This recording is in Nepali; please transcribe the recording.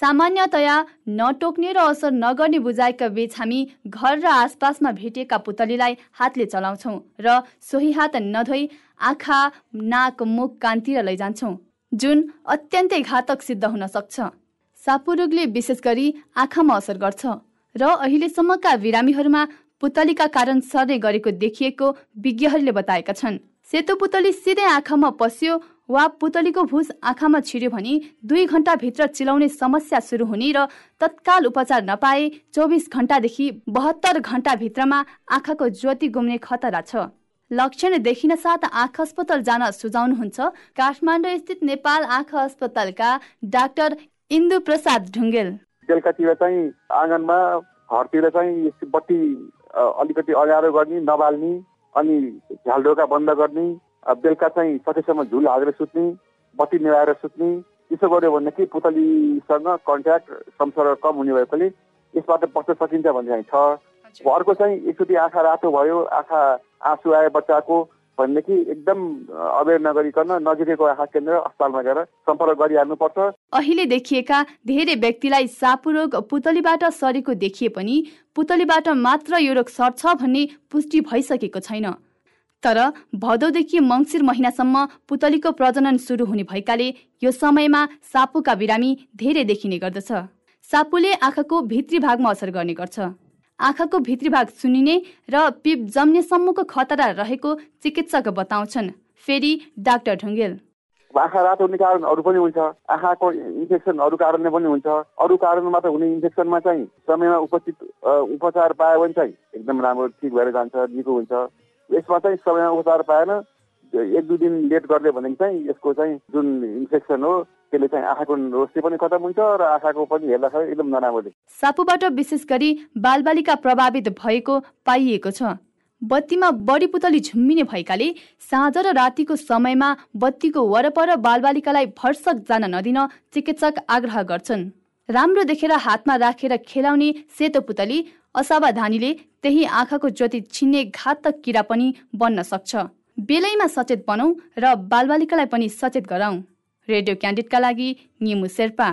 सामान्यतया नटोक्ने र असर नगर्ने बुझाइका बीच हामी घर र आसपासमा भेटिएका पुतलीलाई हातले चलाउँछौँ र सोही हात नधोई आँखा नाक मुख कान्तिर लैजान्छौँ जुन अत्यन्तै घातक सिद्ध हुन सक्छ। सापुरोगले विशेष गरी आँखामा असर गर्छ र अहिलेसम्मका बिरामीहरूमा पुतलीका कारण सर्ने गरेको देखिएको विज्ञहरूले बताएका छन्। सेतो पुतली सिधै आँखामा पस्यो वा पुतलीको भुस आँखामा छिर्यो भने दुई घन्टाभित्र चिलाउने समस्या सुरु हुने र तत्काल उपचार नपाए चौबिस घन्टादेखि बहत्तर घन्टाभित्रमा आँखाको ज्योति गुम्ने खतरा छ। लक्षण देखिन साथ आँखा अस्पताल जान सुझाउनुहुन्छ। काठमाडौँ स्थित नेपाल आँखा अस्पतालका डाक्टर इन्दु प्रसाद ढुङ्गेल। बेलुकातिर चाहिँ आँगनमा घरतिर चाहिँ बत्ती अलिकति गर्ने नबाल्ने अनि झ्यालडोका बन्द गर्ने बेलुका चाहिँ सकेसम्म झुल हालेर सुत्ने बत्ती निभाएर सुत्ने यसो गर्यो भनेदेखि पुतलीसँग कन्ट्याक्ट संसर्ग कम हुने भएकोले यसबाट बच्न सकिन्छ भन्ने छ। अर्को चाहिँ एकचोटि आँखा रातो भयो आँखा आँसु आयो बच्चाको भनेदेखि एकदम अवेर नगरिकन नजिकैको आँखा केन्द्र अस्पतालमा गएर सम्पर्क गरिहाल्नुपर्छ। अहिले देखिएका धेरै व्यक्तिलाई सापु रोग पुतलीबाट सरेको देखिए पनि पुतलीबाट मात्र यो रोग सर्छ भन्ने पुष्टि भइसकेको छैन। तर भदौदेखि मङ्सिर महिनासम्म पुतलीको प्रजनन सुरु हुने भएकाले यो समयमा सापुका बिरामी धेरै देखिने गर्दछ। सापुले आँखाको भित्री भागमा असर गर्ने गर्छ। आँखाको भित्री भाग सुनिने र पिप जम्नेसम्मको खतरा रहेको चिकित्सक बताउँछन्। फेरि डाक्टर ढुङ्गेल। आँखा रातो हुने कारण अरू पनि हुन्छ। आँखाको इन्फेक्सन अरू कारणले पनि हुन्छ। अरू कारणबाट हुने इन्फेक्सनमा चाहिँ समयमा उपस्थित उपचार पायो भने चाहिँ एकदम राम्रो ठिक भएर जान्छ निको हुन्छ। यसमा चाहिँ समयमा उपचार पाएन। एक दुई दिन लेट गरिदियो भने चाहिँ यसको चाहिँ जुन इन्फेक्सन हो त्यसले चाहिँ आँखाको पनि खतम र आँखाको पनि हेर्दाखेरि एकदम नराम्रो सापुबाट विशेष गरी बालबालिका प्रभावित भएको पाइएको छ। बत्तीमा बढी पुतली झुम्मिने भएकाले साँझ र रातिको समयमा बत्तीको वरपर बालबालिकालाई भर्सक जान नदिन चिकित्सक आग्रह गर्छन्। राम्रो देखेर हातमा राखेर खेलाउने सेतो पुतली असावधानीले त्यही आँखाको ज्योति छिन्ने घातक किरा पनि बन्न सक्छ। बेलैमा सचेत बनौ र बालबालिकालाई पनि सचेत गराउँ रेडियो क्यान्डिडका लागि निमु शेर्पा।